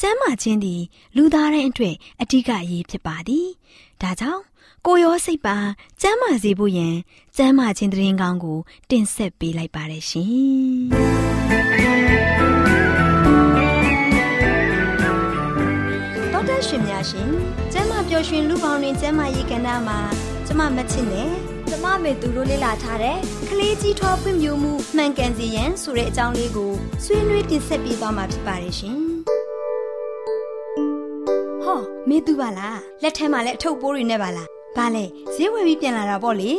ကျမ်းမာခြင်းသည် လူသားတိုင်းအတွက်အဓိကအရေးဖြစ်ပါသည်ဒါကြောင့်ကိုရောစိတ်ပါကျမ်းမာစေဖို့ယင်ကျမ်းမာခြင်းတရင်ကောင်းကို တင်ဆက်ပေးလိုက်ပါတယ်ရှင်ဒေါက်တာရှင်များရှင်ကျမ်းမာပျော်ရွှင်လူပေါင်းတွင်ကျမ်းမာရေးကဏ္ဍမှာကျမမချစ်နဲ့ကျမမေသူတို့လေ့လာထားတဲ့ကလေးကြီးထွားဖွံ့ဖြိုးမှုမှန်ကန်စေရန်ဆိုတဲ့အကြောင်းလေးကိုဆွေးနွေးတင်ဆက်ပေးသွားမှာဖြစ်ပါတယ်ရှင် ဟောမေသူပါလားလက်ထဲမှာလည်းအထုပ်ပိုးတွေနဲ့ပါလားဘာလဲဈေးဝယ်ပြီးပြန်လာတာပေါ့လေ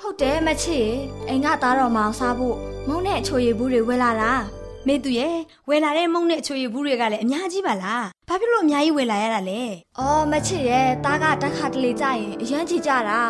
ဟုတ်တယ်မချစ်အိမ်ကသားတော်မောင်စားဖို့မုံနဲ့အချိုရည်ဘူးတွေဝယ်လာတာမေသူရဲ့ဝယ်လာတဲ့မုံနဲ့အချိုရည်ဘူးတွေကလည်းအများကြီးပါလားဘာဖြစ်လို့အများကြီးဝယ်လာရတာလဲအော်မချစ်ရဲ့သားကတက်ခါတလေကြရင်အရန်ကြီးကြတာ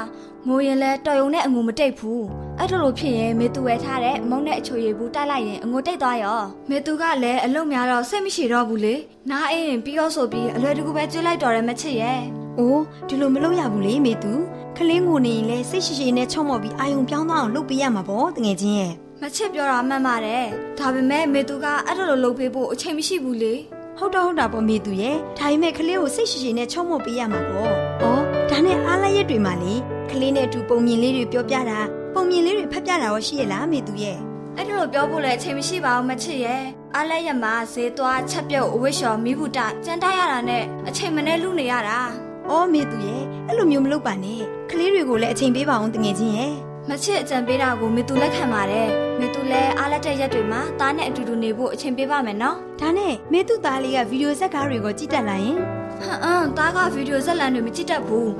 ငိုရင်လဲတော်ရုံနဲ့အငူမတိတ်ဘူးအဲ့ဒါလိုဖြစ်ရင်မေသူဝယ်ထားတဲ့မုံနဲ့အချိုရည်ဘူးတိုက်လိုက်ရင်အငူတိတ်သွားရောမေသူကလည်းအလုံများတော့စိတ်မရှိတော့ဘူးလေနားအင်းပြီးတော့ဆိုပြီးအလွယ်တကူပဲကျွေးလိုက်တော်တယ်မချစ်ရဲ့အိုးဒီလိုမလုပ်ရဘူးလေမေသူခလင်းငိုနေရင်လဲစိတ်ရှိရှိနဲ့ချုံမော်ပြီးအာယုံပြောင်းသွားအောင်လုပ်ပေးရမှာပေါ့တငယ်ချင်းရဲ့မချစ်ပြောတာမှန်ပါတယ်ဒါပေမဲ့မေသူကအဲ့ဒါလိုလုပ်ပေးဖို့အချိန်မရှိဘူးလေဟုတ်တော့ဟုတ်တာပေါ့မေသူရဲ့ဒါပေမဲ့ကလေးကိုစိတ်ရှိရှိနဲ့ချုံမော်ပေးရမှာပေါ့ဩဒါနဲ့အားလက်ရက်တွေမှာလေ ကလေးနဲ့အတူပုံမြင်လေးတွေပြောပြတာပုံမြင်လေးတွေဖတ်ပြတာရောရှိရလားမေသူရဲ့အဲ့ဒါလိုပြောဖို့လည်းအချိန်မရှိပါဘူးမချစ်ရဲ့အားလက်ရက်မှာဈေးသွားချက်ပြုတ်အဝိရှော်မိဘူးတကြမ်းတိုက်ရတာနဲ့အချိန်မနဲ့လူနေရတာအော်မေသူရဲ့အဲ့လိုမျိုးမလုပ်ပါနဲ့ကလေးတွေကိုလည်းအချိန်ပေးပါအောင်တငယ်ချင်းရဲ့မချစ်အကြံပေးတာကိုမေသူလက်ခံပါတယ်မေသူလည်းအားလက်တဲ့ရက်တွေမှာသားနဲ့အတူတူနေဖို့အချိန်ပေးပါမယ်နော်ဒါနဲ့မေသူသားလေးကဗီဒီယိုဇက်ကားတွေကိုကြည့်တတ်လာရင်ဟမ်အမ်သားကဗီဒီယိုဇက်လန်တွေမကြည့်တတ်ဘူး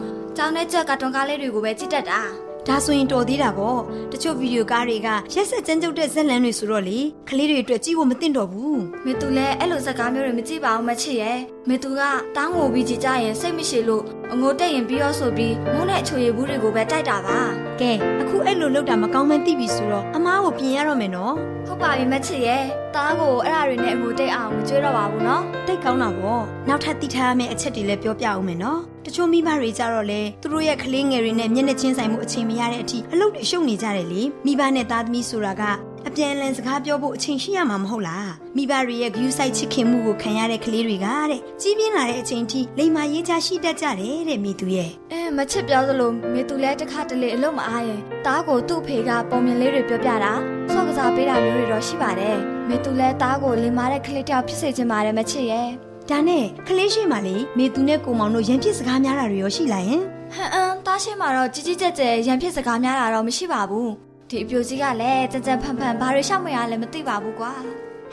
ကျောင်းနဲ့ကြက်ကတွန်ကားလေးတွေကိုပဲကြည့်တတ်တာဒါဆိုရင်တော်သေးတာပေါ့တချို့ဗီဒီယိုကားတွေကရက်ဆက်ကြမ်းကြုတ်တဲ့ဇက်လန်တွေဆိုတော့လေကလေးတွေအတွက်ကြည့်ဖို့မသင့်တော့ဘူးမေသူလည်းအဲ့လိုဇက်ကားမျိုးတွေမကြည့်ပါဘူးမချစ်ရဲ့မေသူကတောင်းငိုပြီးကြည့်ကြရင်စိတ်မရှိလို့အငိုတက်ရင်ပြီးရောဆိုပြီးမုန်းတဲ့အချိုရည်ဘူးတွေကိုပဲတိုက်တာပါကဲအခုအဲ့လိုလုပ်တာမကောင်းမှန်းသိပြီဆိုတော့အမားကိုပြင်ရတော့မယ်နော်ဟုတ်ပါပြီမချစ်ရဲ့တားကိုအဲ့ဒါတွေနဲ့အငိုတိတ်အောင်မကြွေးတော့ပါဘူးနော်တိတ်ကောင်းတာပေါ့နောက်ထပ်သိထားရမယ့်အချက်တွေလည်းပြောပြအောင်မယ်နော် တချို့မိဘတွေကြတော့လေသူတို့ရဲ့ကလေးငယ်တွေနဲ့မျက်နှာချင်းဆိုင်မှုအချိန်မရတဲ့အထိအလုပ်တွေရှုပ်နေကြတယ်လေမိဘနဲ့သားသမီးဆိုတာကအပြန်အလှန်စကားပြောဖို့အချိန်ရှိရမှာမဟုတ်လားမိဘတွေရဲ့ဂရုစိုက်ချစ်ခင်မှုကိုခံရတဲ့ကလေးတွေကတဲ့ကြီးပြင်းလာတဲ့အချိန်ထိလိမ္မာရေးချရှိတတ်ကြတယ်တဲ့မိသူရဲ့အဲမချစ်ပြောသလိုမိသူလည်းတစ်ခါတလေအလုပ်မအားရင်တားကိုသူ့ဖေကပုံမြင်လေးတွေပြောပြတာဆော့ကစားပေးတာမျိုးတွေတော့ရှိပါတယ်မိသူလည်းတားကိုလိမ္မာတဲ့ကလေးတယောက်ဖြစ်စေချင်ပါတယ်မချစ်ရဲ့ ဒါနဲ့ကလေးရှိမှလေမေသူနဲ့ကိုမောင်တို့ရန်ဖြစ်စကားများတာတွေရောရှိလာရင်ဟမ်အမ်တားရှိမှတော့ကြီးကြီးကျယ်ကျယ်ရန်ဖြစ်စကားများတာတော့မရှိပါဘူးဒီအပြိုကြီးကလည်းကြံကြံဖန်ဖန်ဘာတွေရှောက်မရလဲမသိပါဘူးကွာ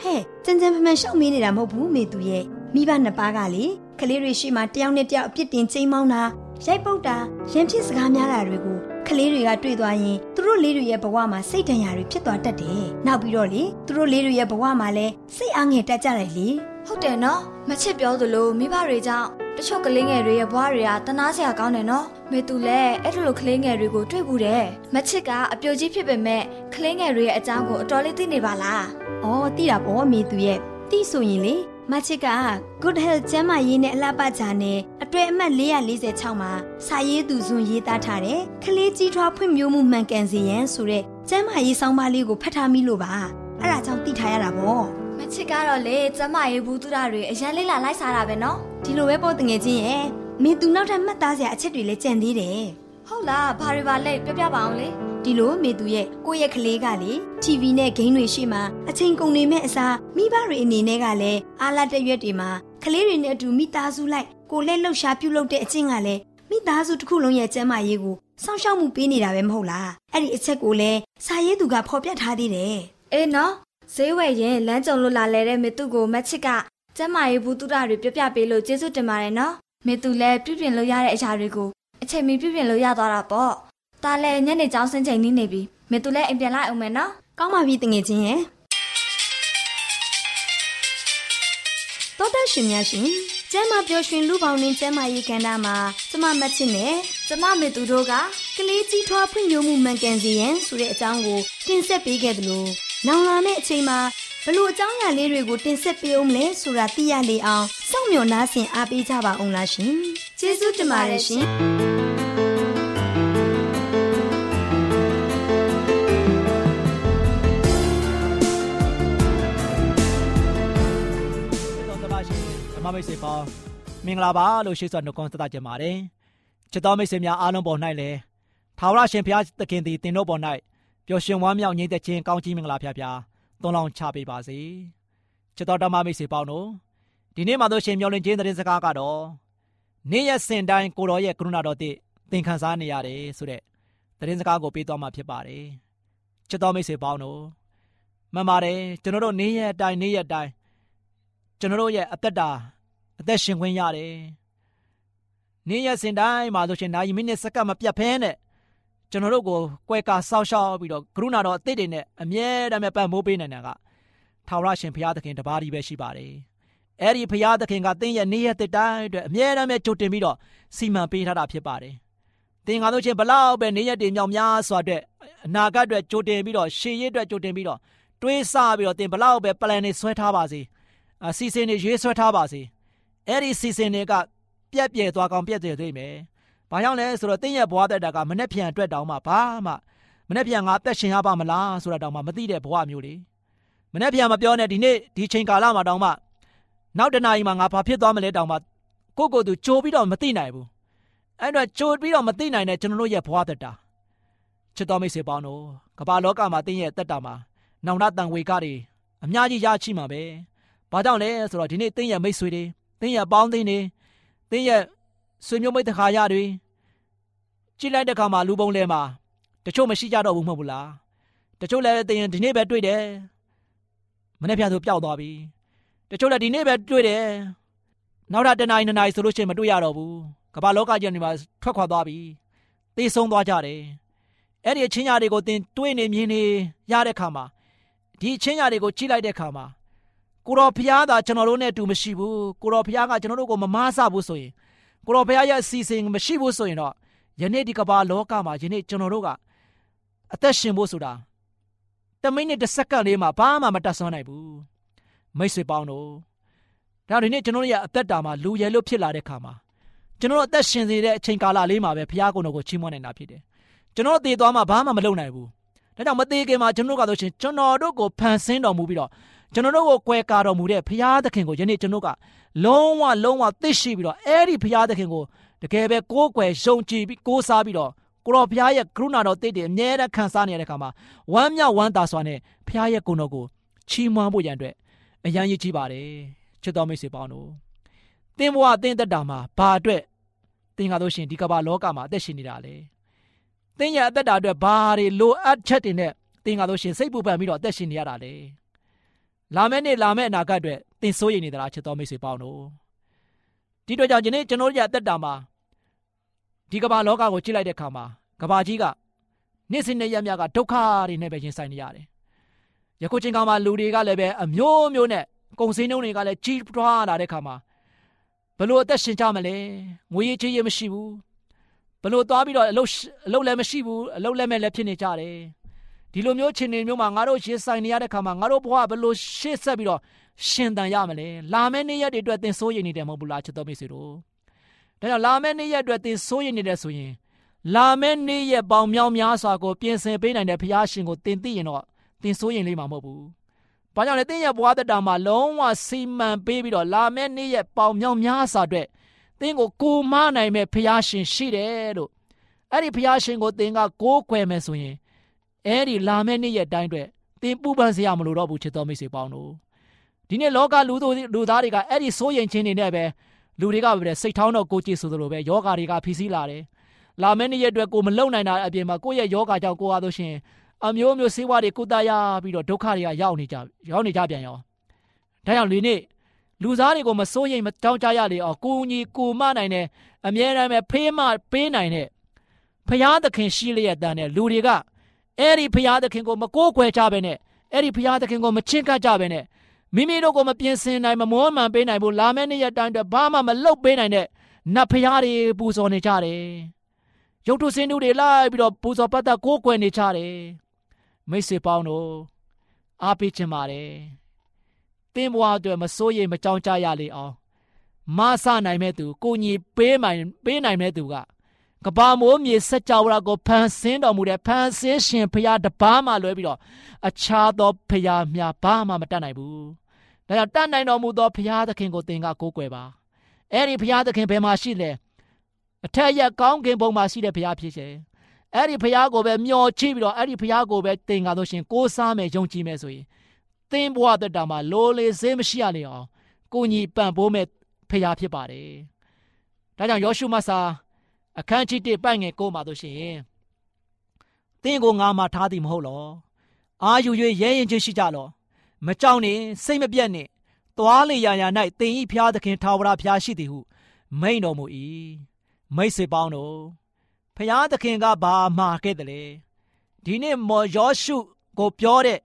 ဟဲ့ကြံကြံဖန်ဖန်ရှောက်မင်းနေတာမဟုတ်ဘူးမေသူရဲ့မိဘနှစ်ပါးကလေကလေးတွေရှိမှတယောက်နဲ့တယောက်အပြစ်တင်ချိန်မောင်းတာရိုက်ပုတ်တာရန်ဖြစ်စကားများတာတွေကိုကလေးတွေကတွေ့သွားရင်သူတို့လေးတွေရဲ့ဘဝမှာစိတ်ဒဏ်ရာတွေဖြစ်သွားတတ်တယ်။နောက်ပြီးတော့လေသူတို့လေးတွေရဲ့ဘဝမှာလည်းစိတ်အားငယ်တက်ကြတယ်လေ။ ဟုတ်တယ်နော်။မချစ်ပြောသလိုမိဘတွေကြောင့်တချို့ကလေးငယ်တွေရဲ့ဘဝတွေကတနာစရာကောင်းတယ်နော်မေသူလည်းအဲ့လိုကလေးငယ်တွေကိုတွေ့ဘူးတယ်မချစ်ကအပြိုကြီးဖြစ်ပေမဲ့ကလေးငယ်တွေရဲ့အကြောင်းကိုအတော်လေးသိနေပါလားအော်သိတာပေါ့မေသူရဲ့သိဆိုရင်လေမချစ်က Good Health ကျန်းမာရေးနဲ့အလှပကြနဲ့အတွဲအမှတ်446မှာစာရေးသူဇွန်ရေးသားထားတဲ့ကလေးကြီးထွားဖွံ့ဖြိုးမှုမှန်ကန်စေရန်ဆိုတဲ့ကျန်းမာရေးဆောင်းပါးလေးကိုဖတ်ထားမိလို့ပါအဲ့ဒါကြောင့်သိထားရတာပေါ့ မချစ်ကတော့လေကျမရေးဘူးသူတာတွေအရန်လေးလာလိုက်စားတာပဲနော်ဒီလိုပဲပေါ့တငယ်ချင်းရဲ့မင်းသူနောက်ထပ်မှတ်သားစရာအချက်တွေလည်းကြံသေးတယ်ဟုတ်လားဘာတွေပါလဲပြောပြပါအောင်လေဒီလိုမေသူရဲ့ကိုယ့်ရဲ့ကလေးကလေ TV နဲ့ဂိမ်းတွေရှိမှအချိန်ကုန်နေမဲ့အစားမိဘတွေအနေနဲ့ကလည်းအားလာတဲ့ရွက်တွေမှာကကလေးတွေနဲ့အတူမိသားစုလိုက်ကိုလက်လှုပ်ရှားပြုလုပ်တဲ့အချင်းကလည်းမိသားစုတစ်ခုလုံးရဲ့ကျန်းမာရေးကိုစောင့်ရှောက်မှုပေးနေတာပဲမဟုတ်လားအဲ့ဒီအချက်ကိုလည်းစာရေးသူကဖော်ပြထားသေးတယ်အေးနော် ဈေးဝယ်ရင်လမ်းကြုံလို့လာလဲတဲ့မေသူကိုမက်ချစ်ကကျမ်းမာရေးဘူးတုဒတွေပြပြပေးလို့ကျေးဇူးတင်ပါတယ်နော်မေသူလည်းပြုပြင်လို့ရတဲ့အရာတွေကိုအချိန်မီပြုပြင်လို့ရသွားတာပေါ့ဒါလည်းညနေကျောင်းဆင်းချိန်နီးနေပြီမေသူလည်းအိမ်ပြန်လိုက်အောင်မယ်နော်ကောင်းပါပြီတငယ်ချင်းရဲ့တော်တော်ရှင်များရှင်ကျမ်းမာပျော်ရွှင်လူပေါင်းတွင်ကျမ်းမာရေးကဏ္ဍမှာကျမမတ်ချစ်နဲ့ကျမမေသူတို့ကကလေးကြီးထွားဖွံ့ဖြိုးမှုမှန်ကန်စေရန်ဆိုတဲ့အကြောင်းကိုတင်ဆက်ပေးခဲ့သလို နောင်လာမယ့်အချိန်မှာဘလို့အကြောင်းအရာလေးတွေကိုတင်ဆက်ပေးအောင်မလဲဆိုတာသိရလေအောင်စောင့်မျှော်နားဆင်အားပေးကြပါအောင်လားရှင်ကျေးဇူးတင်ပါတယ်ရှင်တော်တော်ရှင်ဓမ္မမိတ်ဆွေပေါင်းမင်္ဂလာပါလို့ရှိစွာနှုတ်ခွန်းဆက်သကြပါတယ်ချစ်တော်မိတ်ဆွေများအားလုံးပေါ်၌လည်းထာဝရရှင်ဘုရားသခင်သည်တင်တို့ပေါ်၌ ပျော်ရွှင်ဝမ်းမြောက်ငြိမ်သက်ခြင်းကောင်းကြီးမင်္ဂလာဖျားဖျားသွန်လောင်းချပေးပါစေချစ်တော်ဓမ္မမိတ်ဆွေပေါင်းတို့ဒီနေ့မှာတို့ရှင်မျောလင့်ခြင်းသတင်းစကားကတော့နေ့ရက်စဉ်တိုင်းကိုတော်ရဲ့ကရုဏာတော်တည်သင်ခံစားနေရတယ်ဆိုတဲ့သတင်းစကားကိုပေးသွားမှာဖြစ်ပါတယ်ချစ်တော်မိတ်ဆွေပေါင်းတို့မှန်ပါတယ်ကျွန်တော်တို့နေ့ရက်တိုင်းနေ့ရက်တိုင်းကျွန်တော်တို့ရဲ့အသက်တာအသက်ရှင်ခွင့်ရတယ်။နေ့ရက်စဉ်တိုင်းမှာဆိုရှင်နိုင်မိနစ်စက္ကန့်မပြတ်ဖဲနဲ့ ကျွန်တော်တို့ကိုကွဲကာဆောက်ရှောက်ပြီးတော့ကရုဏာတော်အသစ်တွေနဲ့အမြဲတမ်းပံ့ပိုးပေးနေတာကထာဝရရှင်ဘုရားသခင်တပါးကြီးပဲရှိပါတယ်။အဲ့ဒီဘုရားသခင်ကသင်ရဲ့နေ့ရက်တစ်တိုင်းအတွက်အမြဲတမ်းပဲကြိုတင်ပြီးတော့စီမံပေးထားတာဖြစ်ပါတယ်။သင်ကတို့ချင်းဘလောက်ပဲနေ့ရက်တွေမြောက်များစွာအတွက်အနာဂတ်အတွက်ကြိုတင်ပြီးတော့ရှေ့ရအတွက်ကြိုတင်ပြီးတော့တွေးဆပြီးတော့သင်ဘလောက်ပဲ plan တွေဆွဲထားပါစေ။အစီအစဉ်တွေရွေးဆွဲထားပါစေအဲ့ဒီစီစဉ်တွေကပြက်ပြဲသွားကောင်းပြက်ပြဲသေးမယ်။ ဘာကြောင့်လဲဆိုတော့တင်းရဲ့ဘဝတက်တာကမနှက်ဖြန်အတွက်တောင်မှဘာမှမနှက်ဖြန်ငါတက်ရှင်ရပါမလားဆိုတာတောင်မှမသိတဲ့ဘဝမျိုးလေ။မနှက်ဖြန်မပြောနဲ့ဒီနေ့ဒီချိန်ကာလမှာတောင်မှနောက်တနာရီမှာငါဘာဖြစ်သွားမလဲတောင်မှကိုကိုသူကြိုးပြီးတော့မသိနိုင်ဘူး။အဲ့တော့ကြိုးပြီးတော့မသိနိုင်တဲ့ကျွန်တော်တို့ရဲ့ဘဝတက်တာချစ်တော်မိတ်ဆွေပေါင်းတို့ကမ္ဘာလောကမှာတင်းရဲ့တက်တာမှာနောင်တတန်ဝေကတွေအများကြီးရရှိမှာပဲ။ဘာကြောင့်လဲဆိုတော့ဒီနေ့တင်းရဲ့မိတ်ဆွေတွေတင်းရဲ့ပေါင်းသင်းတွေတင်းရဲ့ ဆွေမျိုးမိတ်တခါရတွေကြည့်လိုက်တဲ့ခါမှာလူပုံလဲမှာတချို့မရှိကြတော့ဘူးမဟုတ်ဘူးလားတချို့လည်းတင်းရင်ဒီနေ့ပဲတွေ့တယ်မနေ့ပြန်ဆိုပျောက်သွားပြီတချို့လည်းဒီနေ့ပဲတွေ့တယ်နောက်ထပ်တနိုင်နှစ်နိုင်ဆိုလို့ရှိရင်မတွေ့ရတော့ဘူးကမ္ဘာလောကကြီးနေမှာထွက်ခွာသွားပြီသေဆုံးသွားကြတယ်အဲ့ဒီအချင်းညာတွေကိုတင်တွေးနေမြင်နေရတဲ့ခါမှာဒီအချင်းညာတွေကိုကြည့်လိုက်တဲ့ခါမှာကိုတော်ဖျားသာကျွန်တော်တို့နဲ့တူမရှိဘူးကိုတော်ဖျားကကျွန်တော်တို့ကိုမမားဆဘူးဆိုရင် ကိုတော်ဖျားရဲ့အစီအစဉ်မရှိဘူးဆိုရင်တော့ယနေ့ဒီကမ္ဘာလောကမှာယနေ့ကျွန်တော်တို့ကအသက်ရှင်ဖို့ဆိုတာတမိနစ်တစ်စက္ကန့်လေးမှာဘာမှမတတ်ဆွမ်းနိုင်ဘူးမိတ်ဆွေပေါင်းတို့ဒါဒီနေ့ကျွန်တော်တို့ရဲ့အသက်တာမှာလူရဲလို့ဖြစ်လာတဲ့ခါမှာကျွန်တော်တို့အသက်ရှင်နေတဲ့အချိန်ကာလလေးမှာပဲဘုရားကုံတော်ကိုချီးမွမ်းနိုင်တာဖြစ်တယ်ကျွန်တော်တို့တည်သွားမှာဘာမှမလုပ်နိုင်ဘူးဒါကြောင့်မသေးခင်မှာကျွန်တော်တို့ကဆိုရှင်ကျွန်တော်တို့ကိုဖန်ဆင်းတော်မူပြီးတော့ ကျွန်တော်တို့ကိုကွယ်ကာတော်မူတဲ့ဘုရားသခင်ကိုယနေ့ကျွန်တော်ကလုံးဝလုံးဝသိရှိပြီးတော့အဲ့ဒီဘုရားသခင်ကိုတကယ်ပဲကိုးကွယ်ယုံကြည်ပြီးကိုးစားပြီးတော့ကိုတော်ဘုရားရဲ့ကရုဏာတော်တည်တည်အမြဲတမ်းခံစားနေရတဲ့အခါမှာဝမ်းမြောက်ဝမ်းသာစွာနဲ့ဘုရားရဲ့ဂုဏ်တော်ကိုချီးမွမ်းဖို့ရန်အတွက်အရန်ရည်ကြီးပါတယ်ချစ်တော်မိတ်ဆွေပေါင်းတို့သင်ဘဝသင်သက်တာမှာဘာအတွက်သင်ကားလို့ရှိရင်ဒီကမ္ဘာလောကမှာအသက်ရှင်နေတာလေသင်ရဲ့အသက်တာအတွက်ဘာတွေလိုအပ်ချက်တွေနဲ့သင်ကားလို့ရှိရင်စိတ်ပူပန်ပြီးတော့အသက်ရှင်နေရတာလေ လာမယ့်နေ့လာမယ့်အနာဂတ်အတွက်သင်စိုးရိမ်နေသလားချစ်တော်မိတ်ဆွေပေါင်းတို့ဒီတော့ကြောင့်ဒီနေ့ကျွန်တော်တို့ရဲ့အသက်တာမှာဒီကမ္ဘာလောကကိုကြည့်လိုက်တဲ့အခါမှာကမ္ဘာကြီးကနေ့စဉ်နဲ့ရက်မြကဒုက္ခတွေနဲ့ပဲရင်ဆိုင်နေရတယ်ယခုချိန်ကမှလူတွေကလည်းပဲအမျိုးမျိုးနဲ့ကုံစင်းနှုံတွေကလည်းကြီးထွားလာတဲ့အခါမှာဘလို့အသက်ရှင်ကြမလဲငွေရေးချေးရေးမရှိဘူးဘလို့သွားပြီးတော့အလုပ်အလုပ်လည်းမရှိဘူးအလုပ်လည်းမဲ့လည်းဖြစ်နေကြတယ် ဒီလိုမျိုးခြေနေမျိုးမှာငါတို့ရှေ့ဆိုင်နေရတဲ့ခါမှာငါတို့ဘဝဘယ်လိုရှေ့ဆက်ပြီးတော့ရှင်သန်ရမလဲလာမယ့်နေ့ရက်တွေအတွက်သင်စိုးရိမ်နေတယ်မဟုတ်ဘူးလားချစ်တော်မိတ်ဆွေတို့ဒါကြောင့်လာမယ့်နေ့ရက်အတွက်သင်စိုးရိမ်နေတယ်ဆိုရင်လာမယ့်နေ့ရက်ပေါင်မြောင်များစွာကိုပြင်ဆင်ပေးနိုင်တဲ့ဘုရားရှင်ကိုသင်သိရင်တော့သင်စိုးရိမ်လိမ့်မှာမဟုတ်ဘူးဘာကြောင့်လဲသင်ရဲ့ဘဝတတာမှာလုံးဝစီမံပေးပြီးတော့လာမယ့်နေ့ရက်ပေါင်မြောင်များစွာအတွက်သင်ကိုကိုမနိုင်မဲ့ဘုရားရှင်ရှိတယ်လို့အဲ့ဒီဘုရားရှင်ကိုသင်ကကိုးကွယ်မယ်ဆိုရင် အဲ့ဒီလာမယ့်နေ့ရက်တိုင်းအတွက်သင်ပူပန်စရာမလိုတော့ဘူးချစ်တော်မိတ်ဆွေပေါင်းတို့ဒီနေ့လောကလူသူလူသားတွေကအဲ့ဒီစိုးရင်ချင်းတွေနဲ့ပဲလူတွေကပဲစိတ်ထောင်းတော့ကိုကြည့်ဆိုသလိုပဲယောဂါတွေကဖိစီးလာတယ်လာမယ့်နေ့ရက်အတွက်ကိုမလုံနိုင်တာအပြင်မှာကိုယ့်ရဲ့ယောဂါကြောင့်ကိုအားလို့ရှင်အမျိုးမျိုးဆေးဝါးတွေကုသရပြီးတော့ဒုက္ခတွေကရောက်နေကြရောက်နေကြပြန်ရောဒါကြောင့်လူနေ့လူသားတွေကိုမစိုးရိမ်မတောင်းကြရလေအောင်ကိုကြီးကိုမနိုင်တဲ့အမြဲတမ်းပဲဖေးမပေးနိုင်တဲ့ဖရာသခင်ရှိလျက်တန်းတဲ့လူတွေက အဲ့ဒီဖရာသခင်ကိုမကိုးကွယ်ကြဘဲနဲ့အဲ့ဒီဖရာသခင်ကိုမချင့်ကပ်ကြဘဲနဲ့မိမိတို့ကိုမပြင်ဆင်နိုင်မမောမှန်ပေးနိုင်ဘူးလာမယ့်နေ့ရက်တိုင်းတော့ဘာမှမလုပ်ပေးနိုင်တဲ့နတ်ဖရာတွေပူဇော်နေကြတယ်ရုပ်ထုစင်းတို့တွေလိုက်ပြီးတော့ပူဇော်ပတ်သက်ကိုးကွယ်နေကြတယ်မိတ်ဆွေပေါင်းတို့အားပေးခြင်းပါတယ်တင်းဘွားအတွက်မစိုးရိမ်မကြောက်ကြရလေအောင်မဆနိုင်မဲ့သူကိုညီပေးနိုင်ပေးနိုင်မဲ့သူက ကဘာမိုးမြေစัจ java ကိုဖန်ဆင်းတော်မူတဲ့ဖန်ဆင်းရှင်ဖရာတပားမှလွဲပြီးတော့အခြားသောဖရာမြဘာမှမတတ်နိုင်ဘူး။ဒါကြောင့်တတ်နိုင်တော်မူသောဖရာသခင်ကိုသင်ကကိုးကွယ်ပါ။အဲ့ဒီဖရာသခင်ဘယ်မှာရှိလဲ။အထက်ရက်ကောင်းကင်ဘုံမှာရှိတဲ့ဖရာဖြစ်တယ်။အဲ့ဒီဖရာကိုပဲမျှော်ချိပြီးတော့အဲ့ဒီဖရာကိုပဲသင်ကားလို့ရှင်ကိုးစားမယ်ယုံကြည်မယ်ဆိုရင်သင်ဘဝတတမှာလိုလေစေးမရှိရလေအောင်ကိုညီပံ့ပိုးမဲ့ဖရာဖြစ်ပါတယ်။ဒါကြောင့်ယောရှုမဆာ အခန်းကြီး1ပိုက်ငယ်ကိုမှာတို့ရှင်သင်ကိုငါမှထားသည်မဟုတ်လောအာယူ၍ရဲရင်ချင်းရှိကြလောမကြောက်နဲ့စိတ်မပြတ်နဲ့သွားလေရာရာ၌သင်ဤဖျားသခင်ထာဝရဖျားရှိသည်ဟု မိန်တော်မူ၏မိတ်ဆွေပေါင်းတို့ဖျားသခင်ကဘာမှာခဲ့တယ်လဲဒီနေ့မော်ယောရှုကိုပြောတဲ့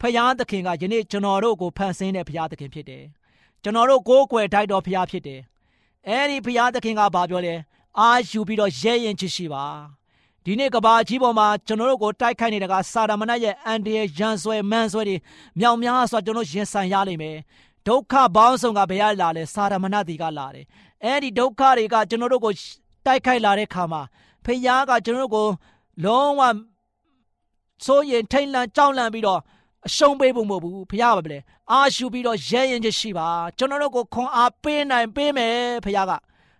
ဖျားသခင်ကယနေ့ကျွန်တော်တို့ကိုဖန်ဆင်းတဲ့ဖျားသခင်ဖြစ်တယ်ကျွန်တော်တို့ကိုးကွယ်တိုက်တော်ဖျားဖြစ်တယ်အဲ့ဒီဖျားသခင်ကဘာပြောလဲ အာယူပြီးတော့ရဲရင်ချစ်ရှိပါဒီနေ့ကဘာကြီးပေါ်မှာကျွန်တော်တို့ကိုတိုက်ခိုက်နေတဲ့ကစာရမဏေရဲ့အန်ဒီရဲ့ရန်ဆွဲမန်ဆွဲတွေမြောင်များစွာကျွန်တော်ရင်ဆိုင်ရလိမ့်မယ်ဒုက္ခပေါင်းစုံကဘယ်ရလာလဲစာရမဏတိကလာတယ်အဲ့ဒီဒုက္ခတွေကကျွန်တော်တို့ကိုတိုက်ခိုက်လာတဲ့ခါမှာဖခင်ကကျွန်တော်တို့ကိုလုံးဝဆိုရင်ထိတ်လန့်ကြောက်လန့်ပြီးတော့အရှုံးပေးဖို့မဟုတ်ဘူးဖခင်ပါပဲအာရှူပြီးတော့ရဲရင်ချရှိပါကျွန်တော်တို့ကိုခွန်အားပေးနိုင်ပေးမယ်ဖခင်က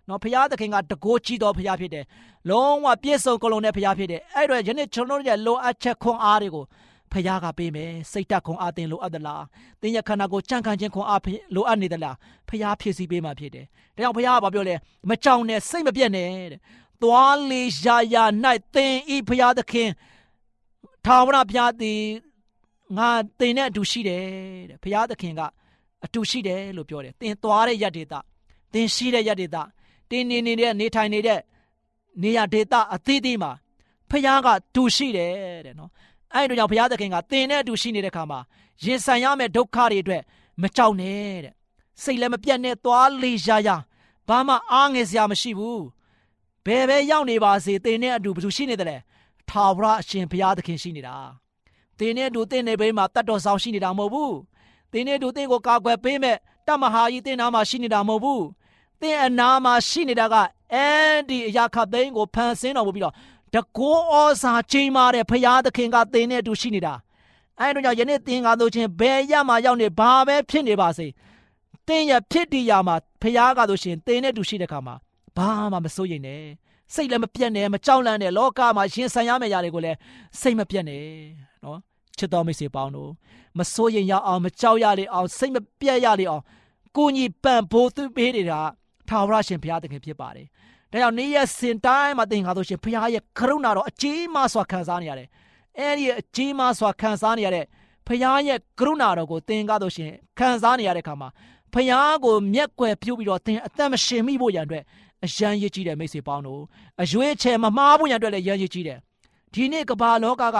နော်ဖခင်သခင်ကတကိုးကြည့်တော်ဖခင်ဖြစ်တယ်လုံးဝပြည့်စုံကလုံးတဲ့ဖခင်ဖြစ်တယ်အဲ့တော့ယနေ့ကျွန်တော်တို့ရဲ့လိုအပ်ချက်ခွန်အားတွေကိုဖခင်ကပေးမယ်စိတ်တက်ခွန်အားတင်လိုအပ်သလားသင်ရဲ့ခန္ဓာကိုယ်ကြံ့ခံခြင်းခွန်အားလိုအပ်နေသလားဖခင်ဖြည့်ဆည်းပေးမှဖြစ်တယ်ဒါကြောင့်ဖခင်ကဘာပြောလဲမကြောက်နဲ့စိတ်မပြတ်နဲ့တဲ့သွားလေရာရာ၌သင်ဤဖခင်သခင်ထာဝရဘုရားသည်ငါသင်နဲ့အတူရှိတယ်တဲ့ဘုရားသခင်ကအတူရှိတယ်လို့ပြောတယ်သင်သွားတဲ့ယတ္တေတာသင်ရှိတဲ့ယတ္တေတာ တင်းနေနေတဲ့နေထိုင်နေတဲ့နေရာဒေသအသီးသီးမှာဖခင်ကတူရှိတယ်တဲ့နော်အဲ့တို့ကြောင့်ဘုရားသခင်ကသင်နဲ့အတူရှိနေတဲ့ခါမှာရင်ဆိုင်ရမယ့်ဒုက္ခတွေအတွက်မကြောက်နဲ့တဲ့စိတ်လည်းမပြတ်နဲ့သွားလေရာရာဘာမှအားငယ်စရာမရှိဘူးဘယ်ပဲရောက်နေပါစေသင်နဲ့အတူဘယ်သူရှိနေတယ်လဲထာဝရအရှင်ဘုရားသခင်ရှိနေတာသင်နဲ့အတူသင်နေဘေးမှာတတ်တော်ဆောင်ရှိနေတာမဟုတ်ဘူးသင်နဲ့အတူသင်ကိုကာကွယ်ပေးမဲ့တမဟာကြီးသင်နာမှာရှိနေတာမဟုတ်ဘူး သင်အနာမှာရှိနေတာကအဲဒီအရာခတ်သိန်းကိုဖန်ဆင်းတော်မူပြီးတော့တကောဩစာချိန်မာတဲ့ဖရာသခင်ကသင်နဲ့အတူရှိနေတာအဲတို့ကြောင့်ယနေ့သင်ကားတို့ချင်းဘယ်ရမှာရောက်နေဘာပဲဖြစ်နေပါစေသင်ရဖြစ်တည်ရမှာဖရာကတို့ရှင်သင်နဲ့အတူရှိတဲ့ခါမှာဘာမှမစိုးရိမ်နဲ့စိတ်လည်းမပြတ်နဲ့မကြောက်လန့်နဲ့လောကမှာရှင်ဆန်ရမယ့်ຢာတွေကိုလည်းစိတ်မပြတ်နဲ့နော်ချစ်တော်မိတ်ဆွေပေါင်းတို့မစိုးရိမ်ရအောင်မကြောက်ရလေအောင်စိတ်မပြတ်ရလေအောင်ကိုကြီးပံ့ပိုးသူပေးနေတာ ထာဝရရှင်ဘုရားသခင်ဖြစ်ပါတယ်။ဒါကြောင့်နေ့ရက်စင်တိုင်းမှာသင်ခါဆိုရှင်ဘုရားရဲ့ကရုဏာတော်အကြီးမားစွာခံစားနေရတယ်။အဲဒီအကြီးမားစွာခံစားနေရတဲ့ဘုရားရဲ့ကရုဏာတော်ကိုသင်ကားဆိုရှင်ခံစားနေရတဲ့အခါမှာဘုရားကိုမျက်ကွယ်ပြုပြီးတော့သင်အသက်မရှင်မိဖို့ရန်အတွက်အရန်ရည်ကြီးတဲ့မိတ်ဆွေပေါင်းတို့အရွေးချယ်မမှားဖို့ရန်အတွက်လည်းရန်ရည်ကြီးတယ်။ဒီနေ့ကမ္ဘာလောကက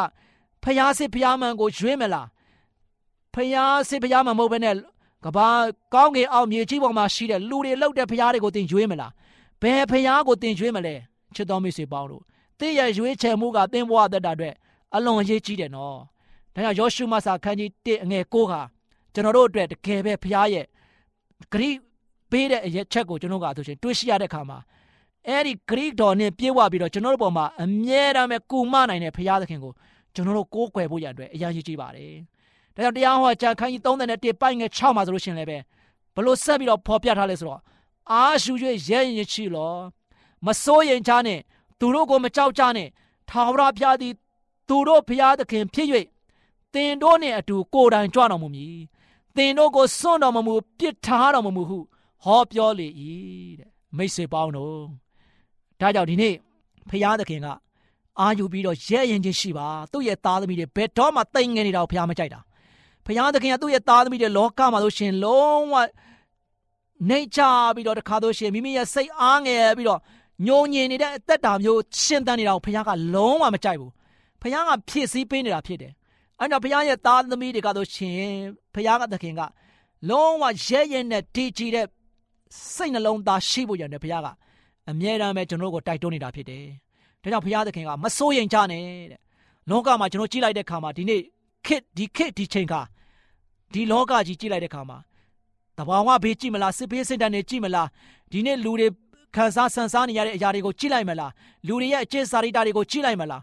ဖျားစစ်ဖျားမှန်ကိုရွေးမလားဖျားစစ်ဖျားမှန်မဟုတ်ဘဲနဲ့ ကဘာကောင်းကင်အောက်မြေကြီးပေါ်မှာရှိတဲ့လူတွေလောက်တဲ့ဖရားတွေကိုတင်ရွေးမလားဘယ်ဖရားကိုတင်ရွေးမလဲချစ်တော်မိတ်ဆွေပေါင်းတို့တင်းရဲ့ရွေးချယ်မှုကတင်းဘဝသက်တာအတွက်အလွန်အရေးကြီးတယ်နော်ဒါကြောင့်ယောရှုမဆာခန်းကြီး1အငယ်6ဟာကျွန်တော်တို့အတွက်တကယ်ပဲဖရားရဲ့ဂရိပေးတဲ့အရက်ချက်ကိုကျွန်တော်ကဆိုရှင်တွေးရှိရတဲ့ခါမှာအဲ့ဒီဂရိတော်နဲ့ပြေဝပြီးတော့ကျွန်တော်တို့ပေါ်မှာအမြဲတမ်းပဲကူမနိုင်တဲ့ဖရားသခင်ကိုကျွန်တော်တို့ကိုးကွယ်ဖို့ရတဲ့အတွက်အရာကြီးကြီးပါတယ် ဒါကြောင့်တရားဟောကြံခန်းကြီး31ပိုက်ငယ်6မှာဆိုလို့ရှင်လည်းပဲဘလို့ဆက်ပြီးတော့ဖော်ပြထားလဲဆိုတော့အာရှု၍ရဲရင်ချီလောမစိုးရင်ချားနဲ့သူတို့ကိုမကြောက်ကြနဲ့ထာဝရဘုရားသည်သူတို့ဘုရားသခင်ဖြစ်၍တင်တို့နှင့်အတူကိုယ်တိုင်ကြွတော်မူမည်သင်တို့ကိုစွန့်တော်မမူပြစ်ထားတော်မမူဟုဟောပြောလေ၏တဲ့မိတ်ဆွေပေါင်းတို့ဒါကြောင့်ဒီနေ့ဖရာသခင်ကအာယူပြီးတော့ရဲရင်ချင်းရှိပါသူ့ရဲ့သားသမီးတွေဘယ်တော့မှတိမ်ငယ်နေတာကိုဖရာမကြိုက်တာ ဖရာသခင်ကသူ့ရဲ့သားသမီးတွေလောကမှာလို့ရှင်လုံးဝနေချပြီးတော့တခါတော့ရှင်မိမိရဲ့စိတ်အားငယ်ပြီးတော့ညုံညင်နေတဲ့အသက်တာမျိုးရှင်သန်နေတာကိုဖခင်ကလုံးဝမကြိုက်ဘူးဖခင်ကဖြစ်စည်းပေးနေတာဖြစ်တယ်အဲ့တော့ဖခင်ရဲ့သားသမီးတွေကတော့ရှင်ဖခင်ကသခင်ကလုံးဝရဲရဲနဲ့တည်ကြည်တဲ့စိတ်နှလုံးသားရှိဖို့ရတယ်ဖခင်ကအမြဲတမ်းပဲကျွန်တော်တို့ကိုတိုက်တွန်းနေတာဖြစ်တယ်ဒါကြောင့်ဖခင်သခင်ကမစိုးရင်ကြနဲ့တဲ့လောကမှာကျွန်တော်ကြည့်လိုက်တဲ့ခါမှာဒီနေ့ခစ်ဒီခစ်ဒီချိန်ခါ ဒီလောကကြီးကြည့်လိုက်တဲ့ခါမှာတဘာဝဘေးကြည့်မလားစစ်ဘေးစစ်တမ်းတွေကြည့်မလားဒီနေ့လူတွေခံစားဆန်စားနေရတဲ့အရာတွေကိုကြည့်လိုက်မလားလူတွေရဲ့အကျင့်စာရိတ္တတွေကိုကြည့်လိုက်မလား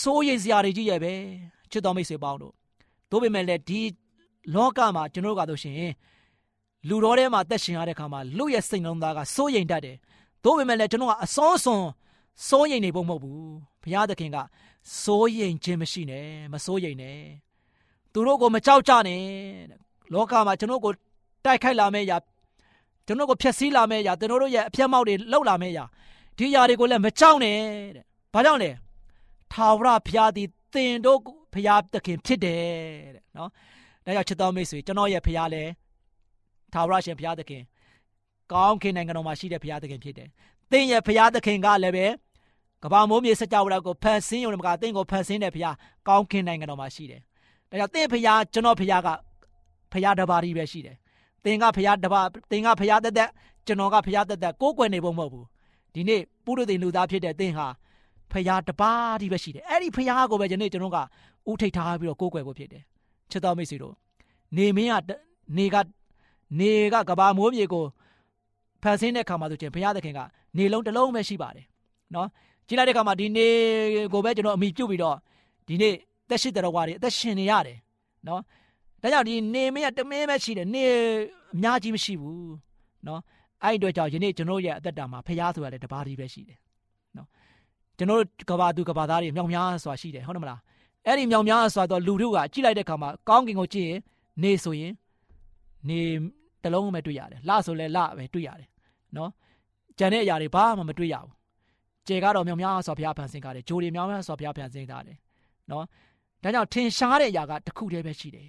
စိုးရိမ်စရာတွေကြီးရဲ့ပဲချစ်တော်မိတ်ဆွေပေါင်းတို့တို့ပေမဲ့လည်းဒီလောကမှာကျွန်တော်ကတော့ရှင်လူတော်ထဲမှာတက်ရှင်ရတဲ့ခါမှာလူရဲ့စိတ်နှလုံးသားကစိုးရိမ်တတ်တယ်တို့ပေမဲ့လည်းကျွန်တော်ကအစောစွန်စိုးရိမ်နေဖို့မဟုတ်ဘူးဘုရားသခင်ကစိုးရိမ်ခြင်းမရှိနဲ့မစိုးရိမ်နဲ့ သူတို့ကိုမကြောက်ကြနဲ့လောကမှာကျွန်တော်ကိုတိုက်ခိုက်လာမယ့်ရာကျွန်တော်ကိုဖျက်ဆီးလာမယ့်အရာကျွန်တော်တို့ရဲ့အပြတ်မောက်တွေလှုပ်လာမယ့်အရာဒီအရာတွေကိုလည်းမကြောက်နဲ့တဲ့။ဘာကြောင့်လဲ။ထာဝရဘုရားသည်သင်တို့ဘုရားသခင်ဖြစ်တယ်တဲ့နော်။ဒါကြောင့်ချစ်တော်မိတ်ဆွေကျွန်တော်ရဲ့ဘုရားလည်းထာဝရရှင်ဘုရားသခင်ကောင်းခင်နိုင်ငံတော်မှာရှိတဲ့ဘုရားသခင်ဖြစ်တယ်။သင်ရဲ့ဘုရားသခင်ကလည်းပဲကဘာမိုးမြေစကြဝဠာကိုဖန်ဆင်းရုံနဲ့မကသင်ကိုဖန်ဆင်းတဲ့ဘုရားကောင်းခင်နိုင်ငံတော်မှာရှိတယ်။ ဒါကြောင့်သင်ဘုရားကျွန်တော်ဘုရားကဘုရားတစ်ပါးတည်းပဲရှိတယ်သင်ကဖရားတပါသင်ကဖရားတက်တက်ကျွန်တော်ကဖရားတက်တက်ကိုးကွယ်နေဖို့မဟုတ်ဘူးဒီနေ့ပုရိသေလူသားဖြစ်တဲ့သင်ဟာဖရားတပါးဒီပဲရှိတယ်အဲ့ဒီဖရားကိုပဲယနေ့ကျွန်တော်ကဥထိတ်ထားပြီးတော့ကိုးကွယ်ဖို့ဖြစ်တယ်ချစ်တော်မိတ်ဆွေတို့နေမင်းကနေကနေကကဘာမိုးမြေကိုဖန်ဆင်းတဲ့ခါမှာဆိုချင်းဘုရားသခင်ကနေလုံးတစ်လုံးပဲရှိပါတယ်နော်ကြည့်လိုက်တဲ့ခါမှာဒီနေကိုပဲကျွန်တော်အမိပြုတ်ပြီးတော့ဒီနေ့ သက်ရှိတော်ဝါတွေအသက်ရှင်နေရတယ်နော်ဒါကြောင့်ဒီနေမရတမင်းပဲရှိတယ်နေအများကြီးမရှိဘူးနော်အဲ့အတွက်ကြောင့်ယနေ့ကျွန်တော်ရဲ့အသက်တာမှာဖရားဆိုရတဲ့တပါးကြီးပဲရှိတယ်နော်ကျွန်တော်ကဘာသူကဘာသားတွေမြောင်များစွာရှိတယ်ဟုတ်တယ်မလားအဲ့ဒီမြောင်များစွာတော့လူတို့ကကြည့်လိုက်တဲ့အခါမှာကောင်းကင်ကိုကြည့်ရင်နေဆိုရင်နေတလုံးပဲတွေ့ရတယ်လဆိုလဲလပဲတွေ့ရတယ်နော်ကြံတဲ့အရာတွေဘာမှမတွေ့ရဘူးကျေကတော့မြောင်များစွာဘုရားဖန်ဆင်းကြတယ်ဂျိုတွေမြောင်များစွာဘုရားဖန်ဆင်းကြတယ်နော် ဒါကြောင့်ထင်ရှားတဲ့အရာကတစ်ခုတည်းပဲရှိတယ်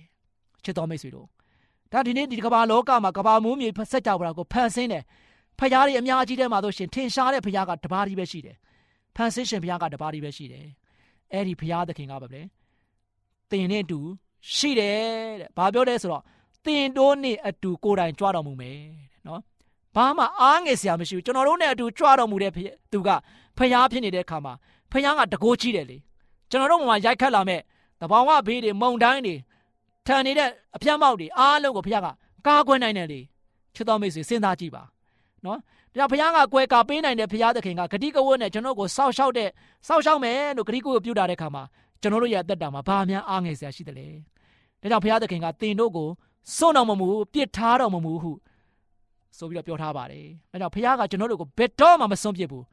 ချစ်တော်မိတ်ဆွေတို့ဒါဒီနေ့ဒီကမ္ဘာလောကမှာကမ္ဘာမိုးမြေဖက်ကြပါကိုဖန်ဆင်းတယ်ဖရားတွေအများကြီးထဲမှာဆိုရှင်ထင်ရှားတဲ့ဖရားကတပါးကြီးပဲရှိတယ်ဖန်ဆင်းရှင်ဖရားကတပါးကြီးပဲရှိတယ်အဲ့ဒီဖရားသခင်ကပါပဲတင်နဲ့အတူရှိတယ်တဲ့ဘာပြောလဲဆိုတော့တင်တိုးနဲ့အတူကိုယ်တိုင်ကြွတော်မူမယ်တဲ့နော်ဘာမှအားငယ်စရာမရှိဘူးကျွန်တော်တို့နဲ့အတူကြွတော်မူတဲ့သူကဖရားဖြစ်နေတဲ့အခါမှာဖရားကတကိုးကြီးတယ်လေကျွန်တော်တို့မှာရိုက်ခတ်လာမဲ့ တဘောင်ဝဘေးတွေမုံတိုင်းတွေထန်နေတဲ့အပြတ်မောက်တွေအားလုံးကိုဘုရားကကာကွယ်နိုင်တယ်လေချစ်တော်မိတ်ဆွေစဉ်းစားကြည့်ပါနော်ဒါဘုရားကကွယ်ကာပေးနိုင်တဲ့ဘုရားသခင်ကဂတိကဝတ်နဲ့ကျွန်တော်ကိုစောက်ရှောက်တဲ့စောက်ရှောက်မယ်လို့ဂတိကဝတ်ပြုတာတဲ့ခါမှာကျွန်တော်တို့ရဲ့အသက်တာမှာဘာများအားငယ်စရာရှိတယ်လဲဒါကြောင့်ဘုရားသခင်ကတင်တို့ကိုစွန့်တော်မမူပြစ်ထားတော်မမူဟုဆိုပြီးတော့ပြောထားပါတယ်ဒါကြောင့်ဘုရားကကျွန်တော်တို့ကိုဘယ်တော့မှမစွန့်ပစ်ဘူး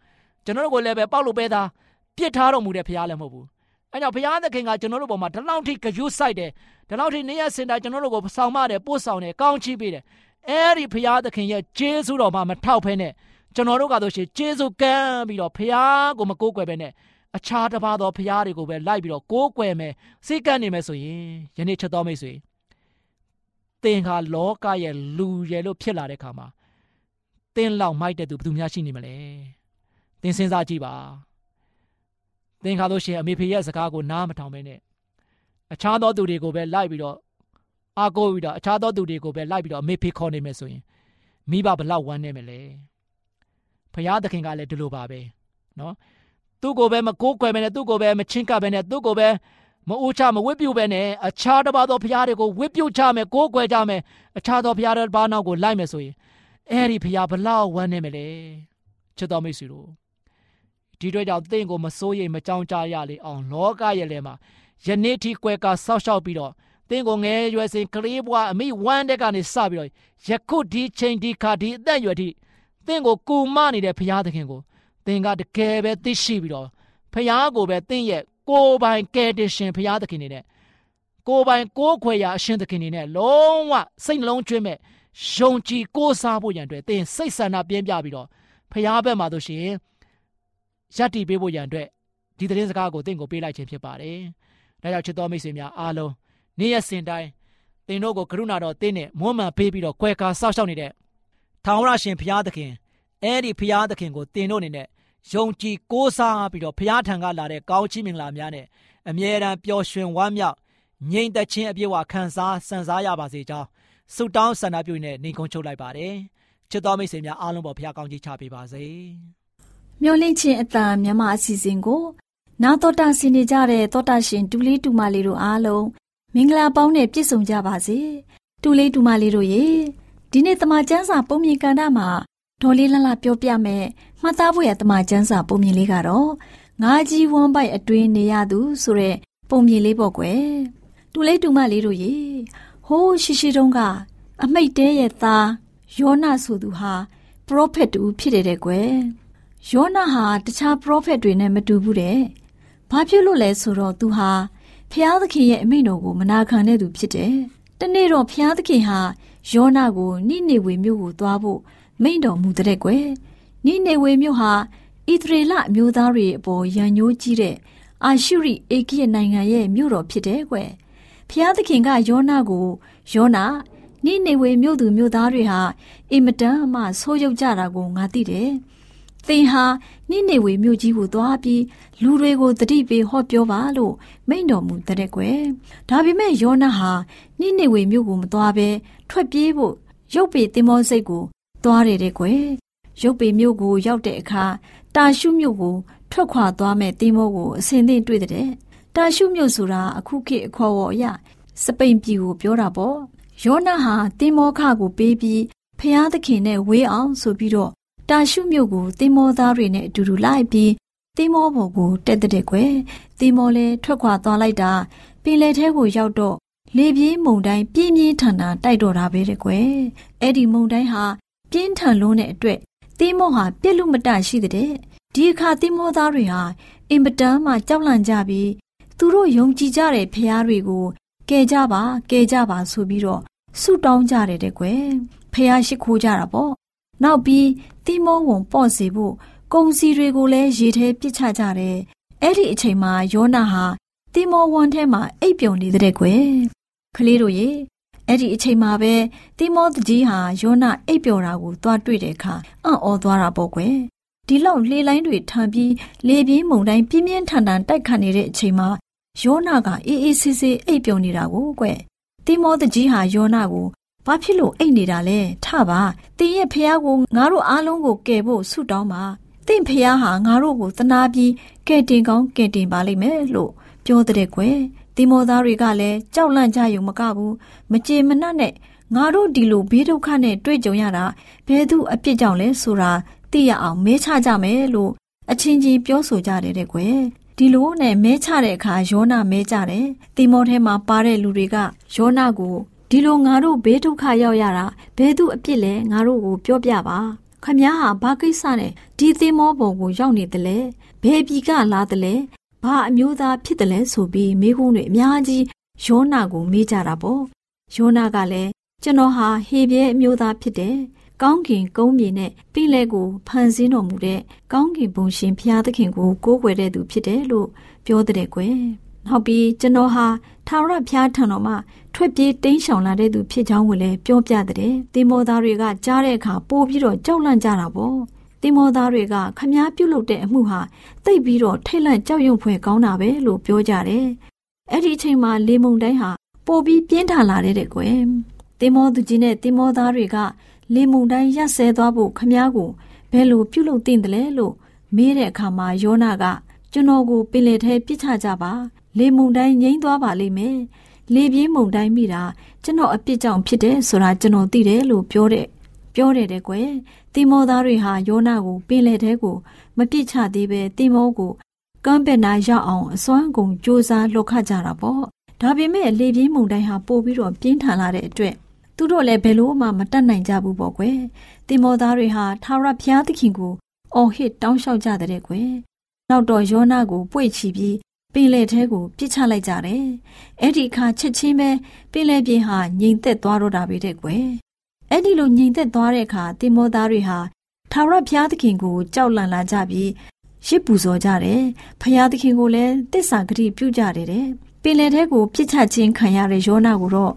ကျွန်တော်တို့ကိုလည်းပဲပေါက်လို့ပဲသားပြစ်ထားတော်မူတဲ့ဘုရားလည်းမဟုတ်ဘူး အဲကြောင့်ဘုရားသခင်ကကျွန်တော်တို့ပေါ်မှာဒီလောက်ထိကြွဆိုင်တယ်ဒီလောက်ထိနေရစင်တာကျွန်တော်တို့ကိုဆောင်မတယ်ပို့ဆောင်တယ်ကောင်းချီးပေးတယ်အဲဒီဘုရားသခင်ရဲ့ကျေးဇူးတော်မှာမထောက်ဖဲနဲ့ကျွန်တော်တို့ကတော့ရှင်ကျေးဇူးကမ်းပြီးတော့ဘုရားကိုမကိုးကွယ်ပဲနဲ့အခြားတစ်ပါးသောဘုရားတွေကိုပဲလိုက်ပြီးတော့ကိုးကွယ်မယ်စိတ်ကပ်နေမယ်ဆိုရင်ယနေ့ချက်တော်မိတ်ဆွေသင်ဟာလောကရဲ့လူရဲ့လို့ဖြစ်လာတဲ့ခါမှာသင်လောက်မိုက်တဲ့သူဘယ်သူများရှိနေမလဲသင်စဉ်းစားကြည့်ပါ သင်ခါလို့ရှိရင်အမေဖေရဲ့စကားကိုနားမထောင်ဘဲနဲ့အခြားသောသူတွေကိုပဲလိုက်ပြီးတော့အာကိုပြီးတော့အခြားသောသူတွေကိုပဲလိုက်ပြီးတော့အမေဖေခေါ်နေမယ်ဆိုရင်မိဘဘလောက်ဝမ်းနေမလဲဖရာသခင်ကလည်းဒီလိုပါပဲနော်သူ့ကိုပဲမကိုးကွယ်ပဲနဲ့သူ့ကိုပဲမချင်းကပ်ပဲနဲ့သူ့ကိုပဲမအိုးချမဝစ်ပြုတ်ပဲနဲ့အခြားတစ်ပါးသောဖရာတွေကိုဝစ်ပြုတ်ချမယ်ကိုးကွယ်ကြမယ်အခြားသောဖရာတွေဘာနောက်ကိုလိုက်မယ်ဆိုရင်အဲ့ဒီဖရာဘလောက်ဝမ်းနေမလဲချစ်တော်မိတ်ဆွေတို့ ဒီအတွက်ကြောင့်သင်ကိုမစိုးရိမ်မကြောက်ကြရလေအောင်လောကရဲ့လဲမှာယနေ့ထိကွယ်ကာဆောက်ရှောက်ပြီးတော့သင်ကိုငယ်ရွယ်စဉ်ကလေးဘွားအမိဝမ်းတဲ့ကနေစပြီးတော့ယခုဒီချိန်ဒီခါဒီအသက်ရွယ်ထိသင်ကိုကူမနေတဲ့ဘုရားသခင်ကိုသင်ကတကယ်ပဲသိရှိပြီးတော့ဘုရားကိုပဲသင်ရဲ့ကိုယ်ပိုင်ကယ်တင်ရှင်ဘုရားသခင်နေနဲ့ကိုယ်ပိုင်ကိုးခွေရာအရှင်သခင်နေနဲ့လုံးဝစိတ်နှလုံးကျွင်းမဲ့ယုံကြည်ကိုးစားဖို့ရန်အတွက်သင်စိတ်ဆန္ဒပြင်းပြပြီးတော့ဖျားဘက်မှာဆိုရှင် ယက်တီပေးဖို့ရန်အတွက်ဒီသတင်းစကားကိုသင်ကိုပေးလိုက်ခြင်းဖြစ်ပါတယ်။ဒါကြောင့်ချစ်တော်မိတ်ဆွေများအားလုံးနေ့ရက်စဉ်တိုင်းသင်တို့ကိုကရုဏာတော်သင်နဲ့မွမ်းမံပေးပြီးတော့ကွယ်ကာစောင့်ရှောက်နေတဲ့ထာဝရရှင်ဘုရားသခင်အဲ့ဒီဘုရားသခင်ကိုသင်တို့အနေနဲ့ယုံကြည်ကိုးစားပြီးတော့ဘုရားထံကလာတဲ့ကောင်းချီးမင်္ဂလာများနဲ့အမြဲတမ်းပျော်ရွှင်ဝမ်းမြောက်ငြိမ်သက်ခြင်းအပြည့်အဝခံစားစံစားရပါစေကြောင်းဆုတောင်းဆန္ဒပြုနေနေကုန်းချုပ်လိုက်ပါတယ်ချစ်တော်မိတ်ဆွေများအားလုံးပေါ်ဘုရားကောင်းကြီးချပေးပါစေ မျောလင့်ခြင်းအတန်မြမအစီအစဉ်ကိုနာတော်တာဆင်နေကြတဲ့တောတာရှင်ဒူလေးဒူမလေးတို့အားလုံးမင်္ဂလာပေါင်းနဲ့ပြည့်စုံကြပါစေဒူလေးဒူမလေးတို့ရေဒီနေ့တမချန်းစာပုံမြင်ကန်တာမှာဒေါ်လေးလှလှပြောပြမယ်မှတ်သားဖို့ရတမချန်းစာပုံမြင်လေးကတော့ငါးကြီးဝမ်းပိုက်အတွင်းနေရသူဆိုတဲ့ပုံမြင်လေးပေါ့ကွယ်တူလေးတူမလေးတို့ရေဟိုးရှိရှိတုန်းကအမိတ်တဲရဲ့သားယောနာဆိုသူဟာပရောဖက်တူဖြစ်တယ်ကွယ် ယောနာဟာတခြားပရောဖက်တွေနဲ့မတူဘူးတဲ့ဘာဖြစ်လို့လဲဆိုတော့သူဟာဖျားသခင်ရဲ့အမိန့်တော်ကိုမနာခံတဲ့သူဖြစ်တယ်တနေ့တော့ဖျားသခင်ဟာယောနာကိုနိနေဝေမြို့ကိုသွားဖို့မိန့်တော်မူတဲ့ကွယ်နိနေဝေမြို့ဟာဣသရေလအမျိုးသားတွေအပေါ်ရန်ညိုးကြီးတဲ့အာရှုရိအေဂိယနိုင်ငံရဲ့မြို့တော်ဖြစ်တယ်ကွယ်ဖျားသခင်ကယောနာကိုယောနာနိနေဝေမြို့သူမြို့သားတွေဟာအင်မတန်မှဆိုးရုပ်ကြတာကိုငါသိတယ် သင်ဟာနိနေဝေမြို့ကြီးကိုသွားပြီးလူတွေကိုတတိပေးဟောပြောပါလို့မိန့်တော်မူတဲ့ကွယ်ဒါပေမဲ့ယောနာဟာနိနေဝေမြို့ကိုမသွားဘဲထွက်ပြေးဖို့ရုပ်ပေသင်္ဘောစိတ်ကိုသွားတယ်တဲ့ကွယ်ရုပ်ပေမြို့ကိုရောက်တဲ့အခါတာရှုမြို့ကိုထွက်ခွာသွားမဲ့သင်္ဘောကိုအစင်သင့်တွေ့တဲ့တာရှုမြို့ဆိုတာအခုခေတ်အခေါ်အဝေါ်အရစပိန်ပြည်ကိုပြောတာပေါ့ယောနာဟာသင်္ဘောခကိုပေးပြီးဖျားသခင်နဲ့ဝေးအောင်ဆိုပြီးတော့ တာရှုမြို့ကိုသင်္ဘောသားတွေနဲ့အတူတူလိုက်ပြီးသင်္ဘောပေါ်ကိုတက်တဲ့ကွယ်သင်္ဘောလဲထွက်ခွာသွားလိုက်တာပင်လယ်ထဲကိုရောက်တော့လေပြေးမုန်တိုင်းပြင်းပြင်းထန်ထန်တိုက်တော့တာပဲတဲ့ကွယ်အဲ့ဒီမုန်တိုင်းဟာပြင်းထန်လွန်းတဲ့အတွက်သင်္ဘောဟာပြက်လို့မတရှိတဲ့ဒီအခါသင်္ဘောသားတွေဟာအင်ပတန်မှကြောက်လန့်ကြပြီးသူတို့ယုံကြည်ကြတဲ့ဖျားတွေကိုကယ်ကြပါကယ်ကြပါဆိုပြီးတော့ဆုတောင်းကြတယ်တဲ့ကွယ်ဖះရှိခိုးကြတာပေါ့ နောက်ပြီးတိမောဝန်ပေါ့စေဖို့ကုံစီတွေကိုလည်းရေထဲပစ်ချကြတယ်အဲ့ဒီအချိန်မှာယောနာဟာတိမောဝန်ထဲမှာအိပ်ပျော်နေတဲ့ကွယ်ကလေးတို့ရေအဲ့ဒီအချိန်မှာပဲတိမောတကြီးဟာယောနာအိပ်ပျော်တာကိုသွားတွေ့တဲ့အခါအံ့ဩသွားတာပေါ့ကွယ်ဒီလောက်လေလိုင်းတွေထန်ပြီးလေပြင်းမုန်တိုင်းပြင်းပြင်းထန်ထန်တိုက်ခတ်နေတဲ့အချိန်မှာယောနာကအေးအေးဆေးဆေးအိပ်ပျော်နေတာကိုကွတိမောတကြီးဟာယောနာကို ဘာဖြစ်လို့အိတ်နေတာလဲထပါတင်ရဲ့ဖះကိုငါတို့အားလုံးကိုကယ်ဖို့ဆုတောင်းပါတင့်ဖះဟာငါတို့ကိုတနာပြီးကယ်တင်ကောင်းကယ်တင်ပါလိမ့်မယ်လို့ပြောတဲ့ကွယ်တိမောသားတွေကလည်းကြောက်လန့်ကြယုံမကဘူးမကြေမနက်နဲ့ငါတို့ဒီလိုဘေးဒုက္ခနဲ့တွေ့ကြုံရတာဘယ်သူအပြစ်ကြောင့်လဲဆိုတာသိရအောင်မဲချကြမယ်လို့အချင်းချင်းပြောဆိုကြတယ်တဲ့ကွယ်ဒီလိုနဲ့မဲချတဲ့အခါယောနာမဲကြတယ်တိမောထဲမှာပါတဲ့လူတွေကယောနာကို ဒီလိုငါတို့ဘေးဒုက္ခရောက်ရတာဘယ်သူအပြစ်လဲငါတို့ကိုပြောပြပါခမည်းဟာဘာကိစ္စနဲ့ဒီသင်္ဘောပေါ်ကိုရောက်နေတယ်လဲဘယ်ပြည်ကလာတယ်လဲဘာအမျိုးသားဖြစ်တယ်လဲဆိုပြီးမိခုံးတွေအများကြီးယောနာကိုမေးကြတာပေါ့ယောနာကလည်းကျွန်တော်ဟာဟေဘဲအမျိုးသားဖြစ်တယ်ကောင်းကင်ကုန်းမြေနဲ့ပိလဲကိုဖန်ဆင်းတော်မူတဲ့ကောင်းကင်ဘုံရှင်ဘုရားသခင်ကိုကိုးကွယ်တဲ့သူဖြစ်တယ်လို့ပြောတဲ့ကွယ်နောက်ပြီးကျွန်တော်ဟာ ထာဝရဘုရားထံတော်မှာထွက်ပြေးတိမ်းရှောင်လာတဲ့သူဖြစ်ကြောင်းကိုလည်းပြောပြတဲ့။တင်မောသားတွေကကြားတဲ့အခါပိုးပြီးတော့ကြောက်လန့်ကြတာပေါ့။တင်မောသားတွေကခမားပြုတ်လုတဲ့အမှုဟာတိတ်ပြီးတော့ထိတ်လန့်ကြောက်ရွံ့ဖွယ်ကောင်းတာပဲလို့ပြောကြတယ်။အဲ့ဒီအချိန်မှာလေမုန်တိုင်းဟာပိုပြီးပြင်းထန်လာတဲ့ကွယ်။တင်မောသူကြီးနဲ့တင်မောသားတွေကလေမုန်တိုင်းရက်ဆဲသွားဖို့ခမားကိုဘယ်လိုပြုတ်လုတင်တယ်လဲလို့မေးတဲ့အခါမှာယောနာကကျွန်တော်ကိုပင်လယ်ထဲပြစ်ချကြပါ လေမုန်တိုင်းငိမ့်သွားပါလိမ့်မယ်လေပြင်းမုန်တိုင်းမိတာကျွန်တော်အပြစ်ကြောင့်ဖြစ်တယ်ဆိုတာကျွန်တော်သိတယ်လို့ပြောတဲ့ပြောတယ်တဲ့ကွယ်တိမောသားတွေဟာယောနာကိုပင်လယ်ထဲကိုမပြစ်ချသေးပဲတိမောကိုကမ်းပင်နာရောက်အောင်အစွမ်းကုန်စူးစမ်းလှုပ်ခတ်ကြတာပေါ့ဒါပေမဲ့လေပြင်းမုန်တိုင်းဟာပို့ပြီးတော့ပြင်းထန်လာတဲ့အတွက်သူတို့လည်းဘယ်လို့မှမတတ်နိုင်ကြဘူးပေါ့ကွယ်တိမောသားတွေဟာထာဝရဘုရားသခင်ကိုအော်ဟစ်တောင်းလျှောက်ကြတဲ့ကွယ်နောက်တော့ယောနာကိုပွေ့ချပြီး ပင်လယ်ထဲကိုပြစ်ချလိုက်ကြတယ်။အဲ့ဒီအခါချက်ချင်းပဲပင်လယ်ပြင်ဟာငြိမ်သက်သွားတော့တာပဲတဲ့ကွယ်။အဲ့ဒီလိုငြိမ်သက်သွားတဲ့အခါတင်မောသားတွေဟာထာဝရဘုရားသခင်ကိုကြောက်လန့်လာကြပြီးရစ်ပူဇော်ကြတယ်။ဘုရားသခင်ကိုလည်းတစ္ဆာဂတိပြုကြတယ်တဲ့။ပင်လယ်ထဲကိုပြစ်ချခြင်းခံရတဲ့ယောနာကိုတော့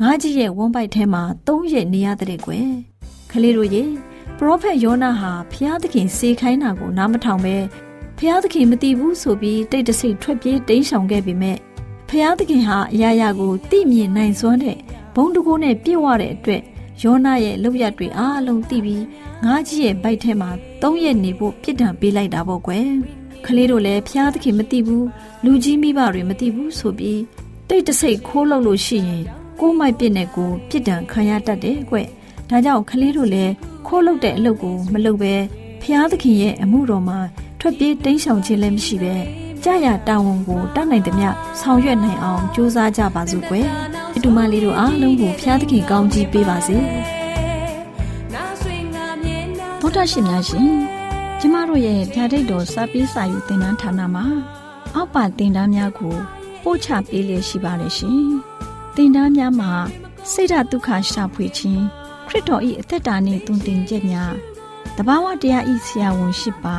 ငါးကြီးရဲ့ဝန်းပိုက်ထဲမှာ၃ရက်နေရတဲ့ကွယ်။ကလေးတို့ရေပရောဖက်ယောနာဟာဘုရားသခင်စေခိုင်းတာကိုနားမထောင်ပဲ ဖျားသခင်မသိဘူးဆိုပြီးတိတ်တဆိတ်ထွက်ပြေးတိမ်းရှောင်ခဲ့ပေမဲ့ဖျားသခင်ဟာအရာရာကိုသိမြင်နိုင်စွမ်းတဲ့ဘုံတကိုးနဲ့ပြည့်ဝတဲ့အတွက်ယောနာရဲ့လောက်ရတွေအားလုံးသိပြီးငါးကြီးရဲ့ဗိုက်ထဲမှာသုံးရက်နေဖို့ပြစ်ဒဏ်ပေးလိုက်တာပေါ့ကွယ်ကလေးတို့လည်းဖျားသခင်မသိဘူးလူကြီးမိဘတွေမသိဘူးဆိုပြီးတိတ်တဆိတ်ခိုးလို့လို့ရှိရင်ကိုမိုက်ပြစ်နဲ့ကိုပြစ်ဒဏ်ခံရတတ်တယ်ကွဒါကြောင့်ကလေးတို့လည်းခိုးလုပ်တဲ့အလုပ်ကိုမလုပ်ပဲဖျားသခင်ရဲ့အမှုတော်မှာ ထွက်ပြေးတိမ်းရှောင်ခြင်းလည်းမရှိပဲကြာရတာဝန်ကိုတတ်နိုင်သမျှဆောင်ရွက်နိုင်အောင်ကြိုးစားကြပါစို့ကွယ်အတူမလေးတို့အားလုံးကိုဖျားသခင်ကောင်းကြီးပေးပါစေဗုဒ္ဓရှင်များရှင်ကျမတို့ရဲ့ဗျာဒိတ်တော်စပေးစာယူသင်တန်းဌာနမှာအောက်ပါသင်တန်းများကိုပို့ချပေးလျက်ရှိပါတယ်ရှင်သင်တန်းများမှာစိတ်ဓာတ်ဒုက္ခရှာဖွေခြင်းခရစ်တော်၏အသက်တာနှင့်တုန်တင်ကြများတဘာဝတရားဤဆရာဝန်ရှိပါ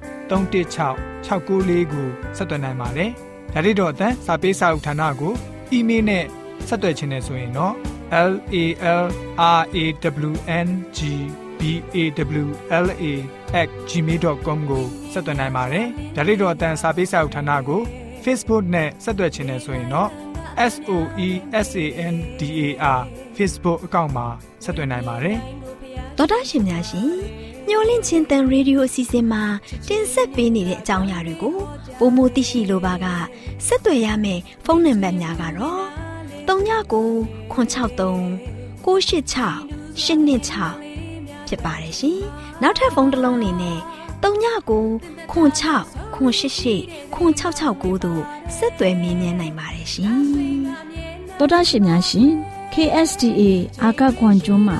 316 694ကိုဆက်သွင်းနိုင်ပါတယ်။ဒါ့အပြင်အသံစာပေးစာဥထာဏာကိုအီးမေးလ်နဲ့ဆက်သွယ်ခြင်းနဲ့ဆိုရင်တော့ l a l r a w n g b a w l a @gmail.com ကိုဆက်သွင်းနိုင်ပါတယ်။ဒါ့အပြင်အသံစာပေးစာဥထာဏာကို Facebook နဲ့ဆက်သွယ်ခြင်းနဲ့ဆိုရင်တော့ S O E S A N D A R Facebook အကောင့်မှာဆက်သွင်းနိုင်ပါတယ်။ဒေါက်တာရှင်များရှင် မျောလင့်ချင်းတန်ရေဒီယိုအစီအစဉ်မှာတင်ဆက်ပေးနေတဲ့အကြောင်းအရာတွေကိုပိုမိုသိရှိလိုပါကဆက်သွယ်ရမယ့်ဖုန်းနံပါတ်များကတော့39ခွန်63 986 126ဖြစ်ပါတယ်ရှင်။နောက်ထပ်ဖုန်းတစ်လုံးနေနဲ့39ခွန်6ခွန်88ခွန်669တို့ဆက်သွယ်မြင်းမြန်းနိုင်ပါတယ်ရှင်။တော်တာရှင်များရှင် KSTA အာကခွန်ကျွန်းမှာ